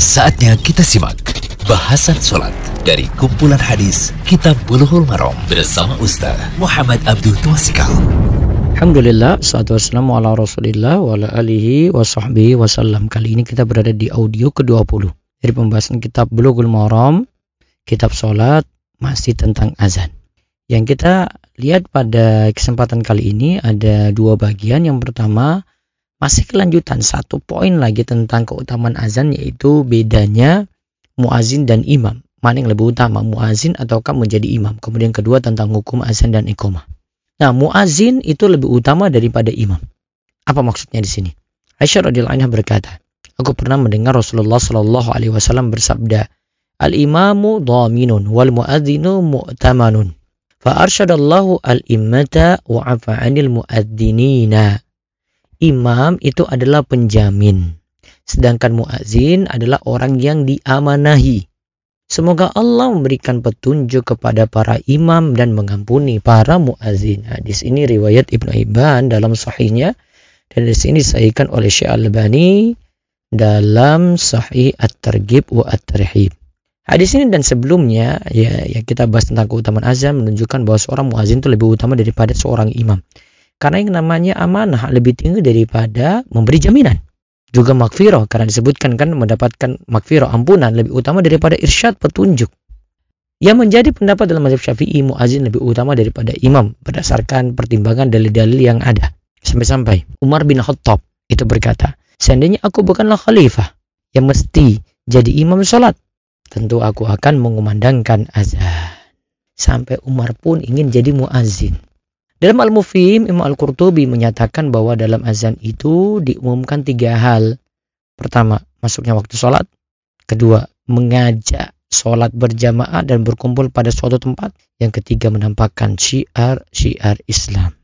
Saatnya kita simak bahasan sholat dari kumpulan hadis Kitab Bulughul Maram bersama Ustaz Muhammad Abdul Twasikal. Alhamdulillah, salatu wassalamu ala rasulillah wa ala alihi wa sahbihi wasallam. Kali ini kita berada di audio ke-20 dari pembahasan kitab Bulughul Maram, kitab sholat, masih tentang azan. Yang kita lihat pada kesempatan kali ini ada dua bagian. Yang pertama, masih kelanjutan satu poin lagi tentang keutamaan azan yaitu bedanya muazin dan imam. Mana yang lebih utama, muazin ataukah menjadi imam? Kemudian kedua tentang hukum azan dan iqamah. Nah, muazin itu lebih utama daripada imam. Apa maksudnya di sini? Aisyah radhiyallahu anha berkata, aku pernah mendengar Rasulullah shallallahu alaihi wasallam bersabda, "Al-imamu dhaminun wal muadzinu mu'tamanun." Fa arsyadallahu al-immata wa afa 'anil muadzinina imam itu adalah penjamin. Sedangkan muazin adalah orang yang diamanahi. Semoga Allah memberikan petunjuk kepada para imam dan mengampuni para muazin. Hadis ini riwayat Ibnu Hibban dalam sahihnya dan di sini disahihkan oleh Syekh Al-Albani dalam Sahih At-Targhib wa At-Tarhib. Hadis ini dan sebelumnya ya yang kita bahas tentang keutamaan azan menunjukkan bahwa seorang muazin itu lebih utama daripada seorang imam. Karena yang namanya amanah lebih tinggi daripada memberi jaminan. Juga makfiroh, karena disebutkan kan mendapatkan makfiroh ampunan lebih utama daripada irsyad petunjuk. Yang menjadi pendapat dalam mazhab syafi'i muazin lebih utama daripada imam berdasarkan pertimbangan dalil-dalil yang ada. Sampai-sampai Umar bin Khattab itu berkata, seandainya aku bukanlah khalifah yang mesti jadi imam sholat, tentu aku akan mengumandangkan azan. Sampai Umar pun ingin jadi muazin. Dalam Al-Mufim, Imam Al-Qurtubi menyatakan bahwa dalam azan itu diumumkan tiga hal. Pertama, masuknya waktu sholat. Kedua, mengajak sholat berjamaah dan berkumpul pada suatu tempat. Yang ketiga, menampakkan syiar-syiar Islam.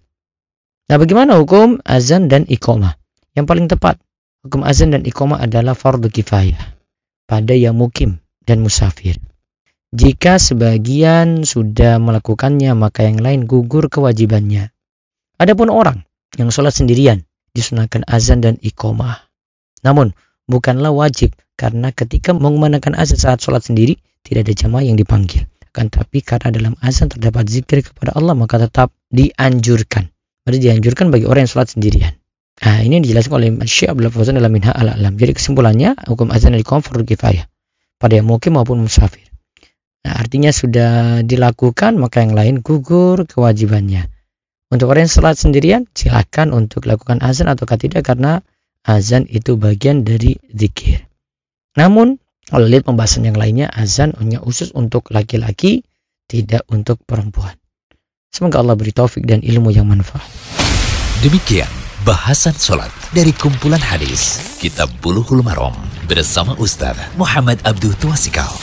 Nah, bagaimana hukum azan dan iqamah? Yang paling tepat, hukum azan dan iqamah adalah fardu kifayah pada yang mukim dan musafir. Jika sebagian sudah melakukannya, maka yang lain gugur kewajibannya. Adapun orang yang sholat sendirian, disunahkan azan dan iqomah. Namun, bukanlah wajib, karena ketika mengumandangkan azan saat sholat sendiri, tidak ada jamaah yang dipanggil. Akan tapi karena dalam azan terdapat zikir kepada Allah, maka tetap dianjurkan. Berarti dianjurkan bagi orang yang sholat sendirian. Nah, ini dijelaskan oleh Syekh Abdul Fauzan dalam Minha al-Alam. Jadi kesimpulannya, hukum azan dan iqomah fardu kifayah pada yang mukim maupun musafir. Nah, artinya sudah dilakukan maka yang lain gugur kewajibannya. Untuk orang yang sholat sendirian silakan untuk lakukan azan atau tidak karena azan itu bagian dari zikir. Namun kalau lihat pembahasan yang lainnya azan hanya khusus untuk laki-laki tidak untuk perempuan. Semoga Allah beri taufik dan ilmu yang manfaat. Demikian bahasan sholat dari kumpulan hadis Kitab Buluhul Marom bersama Ustaz Muhammad Abdul Tuasikal.